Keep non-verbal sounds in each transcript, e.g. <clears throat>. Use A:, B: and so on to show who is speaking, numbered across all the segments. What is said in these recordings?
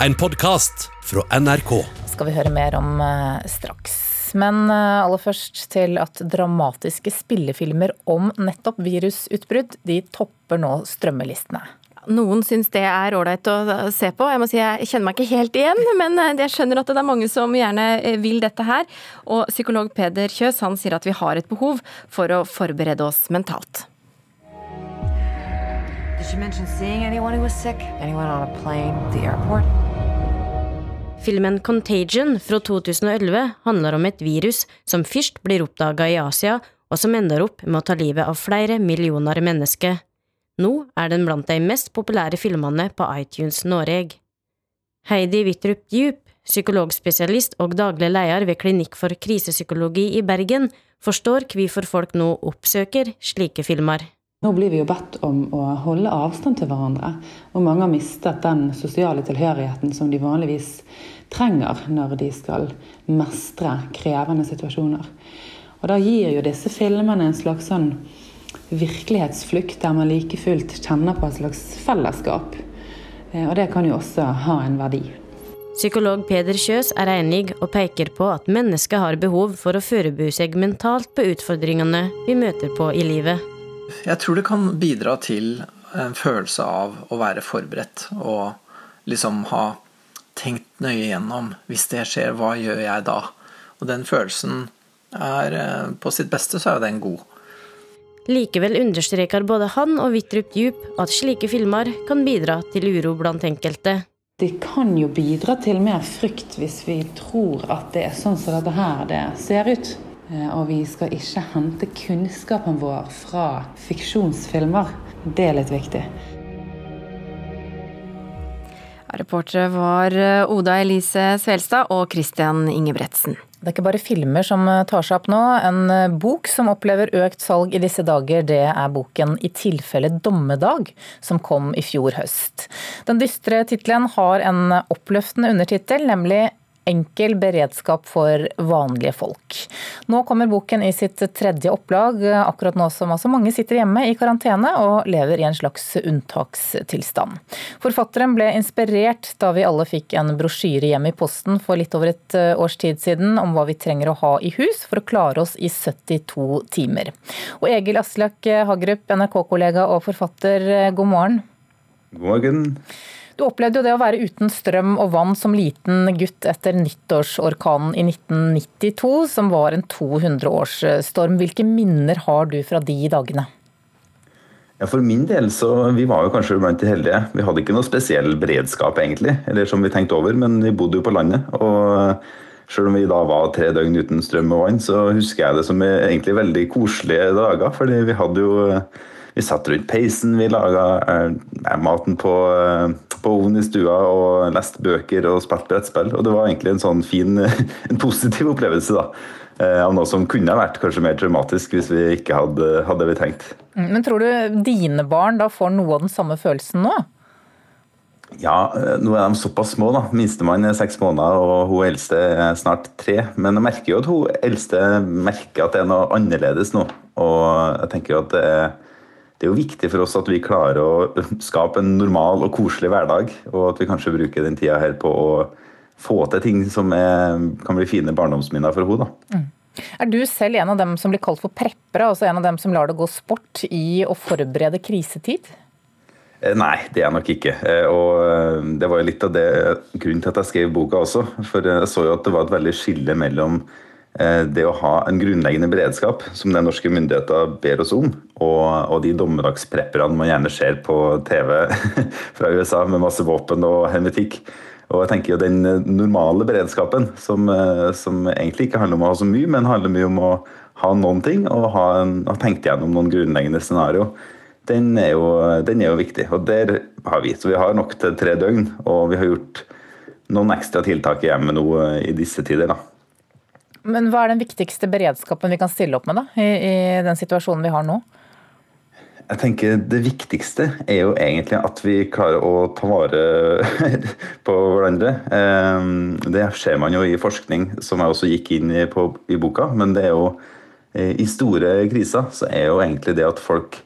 A: en podkast fra NRK.
B: skal vi høre mer om eh, straks. Men eh, aller først til at dramatiske spillefilmer om nettopp virusutbrudd, de topper nå strømmelistene.
C: Noen syns det er ålreit å se på. Jeg må si jeg kjenner meg ikke helt igjen, <laughs> men eh, jeg skjønner at det er mange som gjerne eh, vil dette her. Og psykolog Peder Kjøs han sier at vi har et behov for å forberede oss mentalt.
D: Did she mention seeing anyone who was sick? Anyone on a plane, the airport?
E: Filmen Contagion fra 2011 handler om et virus som først blir oppdaga i Asia, og som ender opp med å ta livet av flere millioner mennesker. Nå er den blant de mest populære filmene på iTunes Norge. Heidi Wittrup Djup, psykologspesialist og daglig leder ved Klinikk for krisepsykologi i Bergen, forstår hvorfor folk nå oppsøker slike filmer.
F: Nå blir vi jo bedt om å holde avstand til hverandre, og mange har mistet den sosiale tilhørigheten som de vanligvis trenger når de skal mestre krevende situasjoner. Og da gir jo disse filmene en slags sånn virkelighetsflukt, der man like fullt kjenner på et slags fellesskap. Eh, Og det kan jo også ha en verdi.
E: Psykolog Peder Kjøs er enig og peker på at mennesket har behov for å forberede seg mentalt på utfordringene vi møter på i livet.
G: Jeg tror det kan bidra til en følelse av å være forberedt og liksom ha tenkt nøye gjennom. Hvis det skjer, hva gjør jeg da? Og den følelsen er eh, På sitt beste så er den god.
E: Likevel understreker både han og Wittrup Djup at slike filmer kan bidra til uro blant enkelte.
F: Det kan jo bidra til mer frykt hvis vi tror at det er sånn som dette her det ser ut. Eh, Og vi skal ikke hente kunnskapen vår fra fiksjonsfilmer. Det er litt viktig.
C: Reportere var eh, Oda Elise Svelstad og Christian Ingebretsen.
B: Det er ikke bare filmer som eh, tar seg opp nå. En bok som opplever økt salg i disse dager, det er boken 'I tilfelle dommedag', som kom i fjor høst. Den dystre tittelen har en oppløftende undertittel, nemlig 'Enkel beredskap for vanlige folk'. Nå kommer boken i sitt tredje opplag, akkurat nå som altså mange sitter hjemme i karantene og lever i en slags unntakstilstand. Forfatteren ble inspirert da vi alle fikk en brosjyre hjem i posten for litt over et eh, års tid siden om hva vi trenger å ha i hus for å klare oss i 72 timer. Og Egil Aslak Hagerup, NRK-kollega og forfatter, eh, god morgen.
H: God morgen.
B: Du opplevde jo det å være uten strøm og vann som liten gutt etter nyttårsorkanen i 1992, som var en 200-årsstorm. Hvilke minner har du fra de dagene?
H: Ja, For min del så vi var jo kanskje blant de heldige. Vi hadde ikke noe spesiell beredskap egentlig, eller som vi tenkte over, men vi bodde jo på landet. og selv om vi da var tre døgn uten strøm og vann, så husker jeg det som egentlig veldig koselige dager. fordi vi hadde jo vi satt rundt peisen, vi laga eh, maten på, eh, på ovnen i stua og leste bøker og spilte brettspill. Og det var egentlig en sånn fin, <laughs> en positiv opplevelse da. eh, Av noe som kunne ha vært kanskje mer traumatisk hvis vi ikke hadde, hadde det vi tenkt.
B: Mm, Men tror du dine barn da får noe av den samme følelsen nå?
H: Ja, eh, nå er de såpass små. da. Minstemann er seks måneder, og hun eldste er snart tre. Men jeg merker jo at hun eldste merker at det er noe annerledes nå. Og jeg tenker jo at det er, det er jo viktig for oss at vi klarer å skape en normal og koselig hverdag. Og at vi kanskje bruker den tida her på å få til ting som er, kan bli fine barndomsminner for henne. da.
B: Er du selv en av dem som blir kalt for preppere, altså en av dem som lar det gå sport i å forberede krisetid?
H: Eh, Nei, det er jeg nok ikke. Eh, Og eh, det var jo litt av det grunnen til at jeg skrev boka også. For jeg så jo at det var et veldig skille mellom det å ha en grunnleggende beredskap, som den norske myndigheter ber oss om, og, og de dommedagsprepperne man gjerne ser på TV <laughs> fra USA med masse våpen og hermetikk. Og jeg tenker jo den normale beredskapen, som, eh, som egentlig ikke handler om å ha så mye, men handler mye om å ha noen ting og ha, en, ha tenkt gjennom noen grunnleggende scenario den er, jo, den er jo viktig. Og der har vi. Så vi har nok til tre døgn. Og vi har gjort noen ekstra tiltak i hjemmet nå eh, i disse tider. da.
B: Men hva er den viktigste beredskapen vi kan stille opp med da, i, i den situasjonen vi har nå?
H: Jeg tenker Det viktigste er jo egentlig at vi klarer å ta vare <laughs> på hverandre. Eh, Det ser man jo i forskning, som jeg også gikk inn i, på, i boka. Men det er jo eh, i store kriser så er jo egentlig det at folk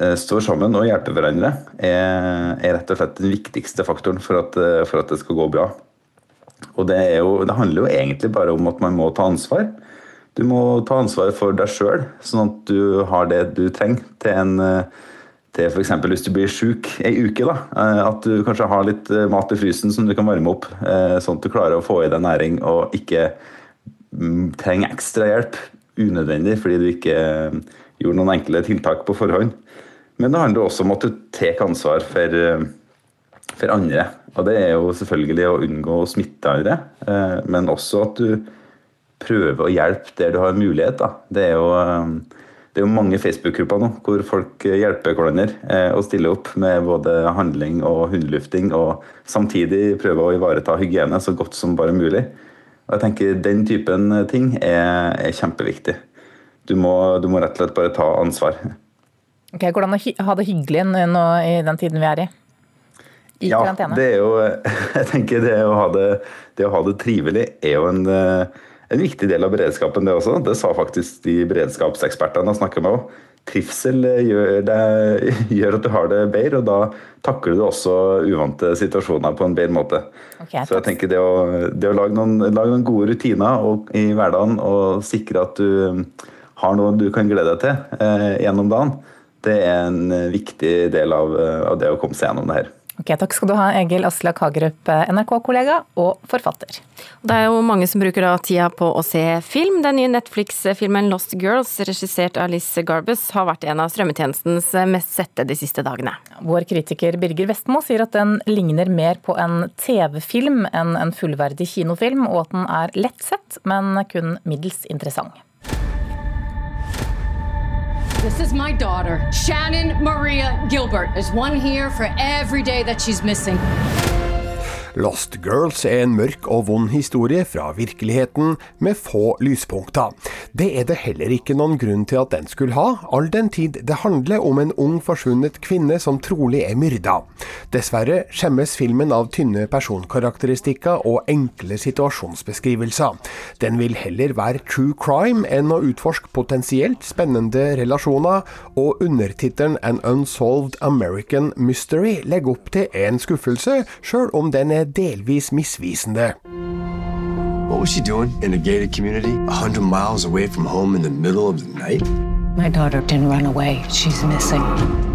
H: eh, står sammen og hjelper hverandre, er, er, rett og slett den viktigste faktoren for at, eh, for at det skal gå bra. Og det, jo, det, handler jo egentlig bare om at man må ta ansvar. Du må ta ansvar for deg sjøl, sånn at du har det du trenger til en til f.eks. hvis du blir sjuk ei uke. da, At du kanskje har litt mat i frysen som du kan varme opp, sånn at du klarer å få i deg næring og ikke mm, trenger ekstra hjelp unødvendig fordi du ikke gjorde noen enkle tiltak på forhånd. Men det handler også om at du tar ansvar for, eh, for, andre. Og det er jo selvfølgelig å unngå å smitte andre, eh, men også at du prøver å hjelpe der du har mulighet. Da. Det er jo, eh, det er jo mange Facebook-grupper nå hvor folk hjelper hverandre og stiller opp med både handling og hundelufting, og samtidig prøver å ivareta hygiene så godt som bare mulig. Og jeg tenker Den typen ting er, er kjempeviktig. Du må, du må, rett og slett bare ta ansvar.
B: Ok, Hvordan å ha det hyggelig nå i den tiden vi er i? I
H: ja, karantene? Det er jo, <laughs> jeg tenker det å ha det, det, å ha det trivelig er jo en, en, viktig del av beredskapen, det også. Det sa faktisk de beredskapsekspertene jeg snakker med òg. Trivsel gjør, det, <laughs> gjør, at du har det bedre, og da takler du også uvante situasjoner på en bedre måte. Okay, Så jeg tenker det å, det å lage, noen, lage, noen, gode rutiner og, i hverdagen og sikre at du har noe du kan glede deg til eh, gjennom dagen, det er en eh, viktig del av, eh, av, det å komme seg gjennom det her.
B: Ok, Takk skal du ha, Egil Aslak Hagerup, NRK-kollega og forfatter.
C: Det er jo mange som bruker da tida på å se film. Den nye Netflix-filmen Lost Girls, regissert av Liz Garbus, har vært en av strømmetjenestens mest sette de siste dagene.
B: Vår kritiker Birger Vestmo sier at den ligner mer på en TV-film enn en fullverdig kinofilm, og at den er lett sett, men kun middels interessant.
I: This is my daughter, Shannon Maria Gilbert. There's one here for every day that she's missing.
J: Lost Girls er en mørk og vond historie fra virkeligheten, med få lyspunkter. Det er det heller ikke noen grunn til at den skulle ha, all den tid det handler om en ung forsvunnet kvinne som trolig er myrda. Dessverre skjemmes filmen av tynne personkarakteristikker og enkle situasjonsbeskrivelser. Den vil heller være true crime enn å utforske potensielt spennende relasjoner, og undertittelen An Unsolved American Mystery legger opp til en skuffelse, sjøl om den er delvis misvisende.
K: What was she doing in a gated community, 100 miles away from home in the middle of the night?
L: My daughter didn't run away. She's missing.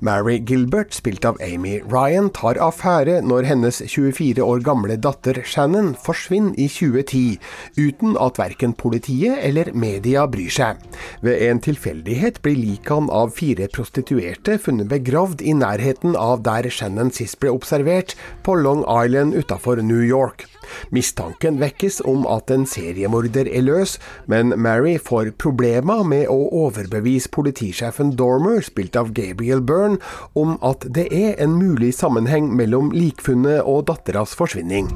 J: Mary Gilbert, spilt av Amy Ryan, tar affære når hennes 24 år gamle datter Shannon forsvinner i 2010, uten at verken politiet eller media bryr seg. Ved en tilfeldighet blir likene av fire prostituerte funnet begravd i nærheten av der Shannon sist ble observert, på Long Island utafor New York. Mistanken vekkes om at en seriemorder er løs, men Mary får problemer med å overbevise politisjefen Dormer, spilt av Gabriel Byrne, om at det er en mulig sammenheng mellom likfunnet og datteras forsvinning.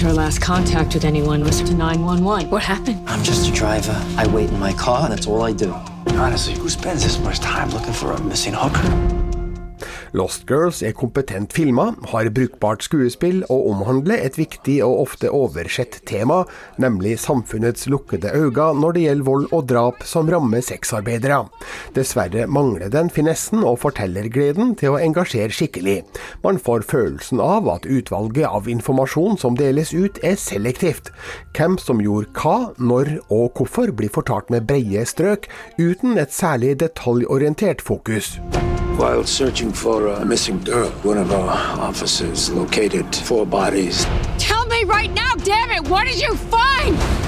L: Her last contact with anyone was to 911. What happened?
M: I'm just a driver. I wait in my car, that's all I do.
K: Honestly, who spends this much time looking for a missing hooker?
J: Lost Girls er kompetent filma, har brukbart skuespill og omhandler et viktig og ofte oversett tema, nemlig samfunnets lukkede øyne når det gjelder vold og drap som rammer sexarbeidere. Dessverre mangler den finessen og fortellergleden til å engasjere skikkelig. Man får følelsen av at utvalget av informasjon som deles ut er selektivt. Hvem som gjorde hva, når og hvorfor blir fortalt med breie strøk, uten et særlig detaljorientert fokus.
K: While searching for a missing girl, one of our officers located four bodies.
I: Tell me right now, damn it, what did you find?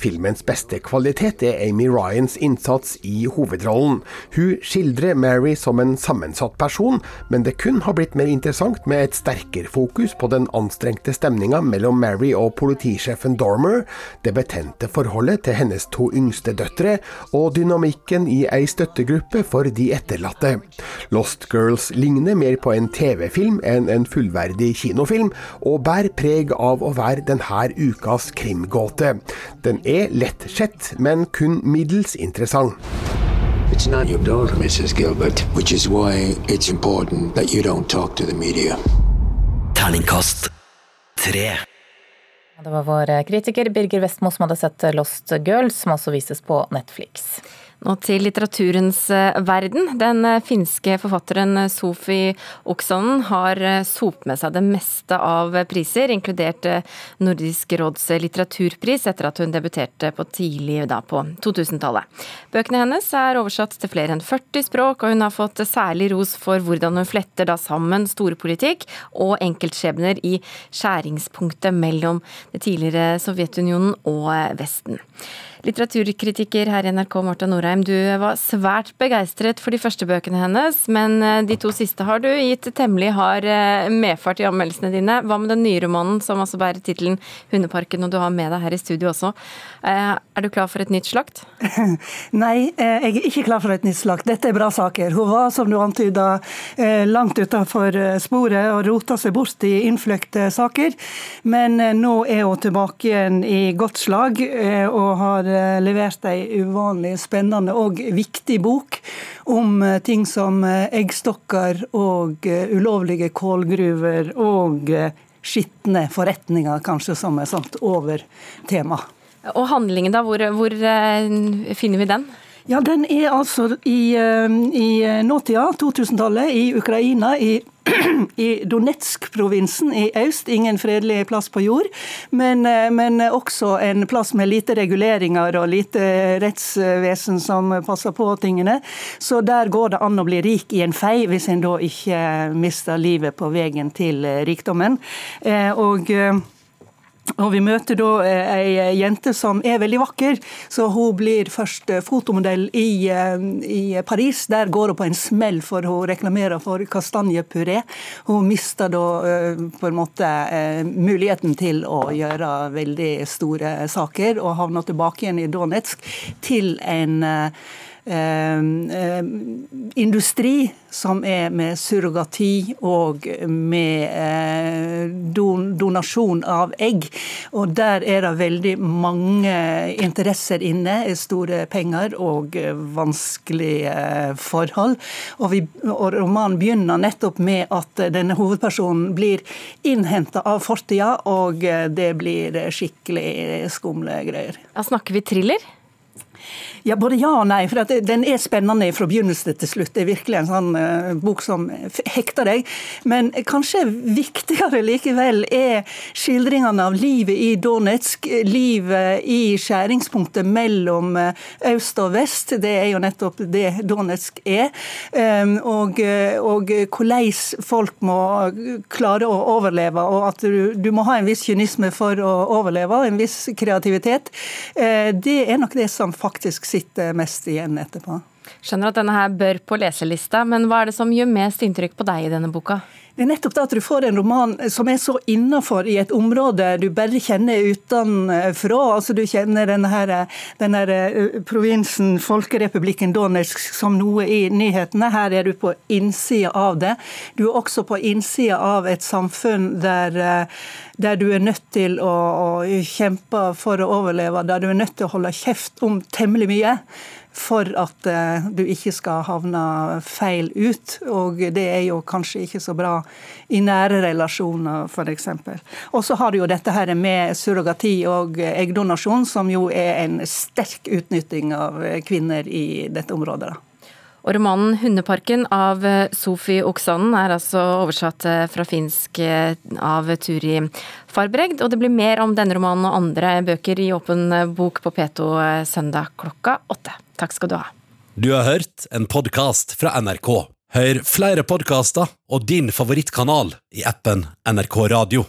J: Filmens beste kvalitet er Amy Ryans innsats i hovedrollen. Hun skildrer Mary som en sammensatt person, men det kun har blitt mer interessant med et sterkere fokus på den anstrengte stemninga mellom Mary og politisjefen Dormer, det betente forholdet til hennes to yngste døtre, og dynamikken i ei støttegruppe for de etterlatte. Lost Girls ligner mer på en TV-film enn en fullverdig kinofilm, og bærer preg av å være denne ukas krimgåte. Den er lettsett, men kun middels interessant.
K: It's not your daughter, Mrs. Gilbert, which is why it's important that you don't talk to the media.
B: Terningkast 3. Det var vår kritiker Birger Vestmo som hadde sett Lost Girls, som altså vises på Netflix.
C: Nå til litteraturens eh, verden. Den eh, finske forfatteren eh, Sofi Oksanen har sopt med seg det meste av priser, inkludert Nordisk råds litteraturpris, etter at hun debuterte på tidlig da på 2000-tallet. Bøkene hennes er oversatt til flere enn 40 språk, og hun har fått særlig ros for hvordan hun fletter da sammen storpolitikk og enkeltskjebner i skjæringspunktet mellom det tidligere Sovjetunionen og Vesten. Litteraturkritiker her i NRK, Marta Norheim, du var svært begeistret for de første bøkene hennes, men eh, de to siste har du gitt temmelig hard eh, medfart i anmeldelsene dine. Hva med den nye romanen som altså bærer tittelen 'Hundeparken', og du har med deg her i studio også. Eh, er du klar for et nytt slakt? <laughs>
N: Nei, jeg er ikke klar for et nytt slakt. Dette er bra saker. Hun var, som du antyda, langt utenfor sporet og rota seg bort i innfløkte saker, men nå er hun tilbake igjen i godt slag og har levert ei uvanlig spennende og viktig bok om eh, ting som eh, eggstokker og ulovlige kålgruver og skitne forretninger, kanskje som et sånt overtema.
C: Og handlingen, da, hvor, hvor finner vi den?
N: Ja, Den er altså i, i nåtida, 2000-tallet, i Ukraina. i <clears throat> i Donetsk-provinsen i øst. Ingen fredelig plass på jord, men, eh, men, også en plass med lite reguleringer og lite rettsvesen som passer på tingene. Så der går det an å bli rik i en fei, hvis en da ikke mister livet på veien til rikdommen. Eh, og og Vi møter da eh, ei jente som er veldig vakker. så Hun blir først eh, fotomodell i, eh, i Paris. Der går hun på en smell for hun reklamerer for kastanjepuré. Hun mister da på en måte muligheten til å gjøre veldig store saker, og havner tilbake igjen i Donetsk til en Eh, eh, industri som er med surrogati og med eh, donasjon av egg. Og der er det veldig mange interesser inne. Store penger og vanskelige forhold. Og, vi, og romanen begynner nettopp med at denne hovedpersonen blir innhenta av fortida, og det blir skikkelig skumle greier.
C: Ja, snakker vi thriller?
N: Ja, Både ja og nei. for Den er spennende fra begynnelse til slutt. Det er virkelig en sånn uh, bok som hekter deg. Men kanskje viktigere likevel er skildringene av livet i Donetsk. Livet i skjæringspunktet mellom uh, øst og vest. Det er jo nettopp det Donetsk er. Um, og, og hvordan folk må klare å overleve, og at du, du, må ha en viss kynisme for å overleve, og en viss kreativitet. Uh, det er nok det som faktisk sitter mest igjen etterpå.
C: Skjønner at denne her bør på leselista, men hva er det som gjør mest inntrykk på deg i denne boka?
N: Det er nettopp det at du får en roman som er så innafor i et område du bare kjenner utenfra. Altså Du kjenner denne, her, denne eh, provinsen, folkerepublikken Donetsk, som noe i nyhetene. Her er du på innsida av det. Du er også på innsida av et samfunn der, eh, der du er nødt til å, å kjempe for å overleve, der du er nødt til å holde kjeft om temmelig mye for at eh, du ikke skal havne feil ut. Og det er jo kanskje ikke så bra i nære relasjoner, f.eks. Og så har du jo dette her med surrogati og eggdonasjon, som jo er en sterk utnytting av kvinner i dette området. da.
C: Og romanen 'Hundeparken' av Sofi Oksanen er altså oversatt eh, fra finsk eh, av Turi Farbregd. Og det blir mer om denne romanen og andre bøker i Åpen bok på P2 søndag klokka åtte. Takk skal du ha.
A: Du har hørt en podkast fra NRK. Hør flere podkaster og din favorittkanal i appen NRK Radio.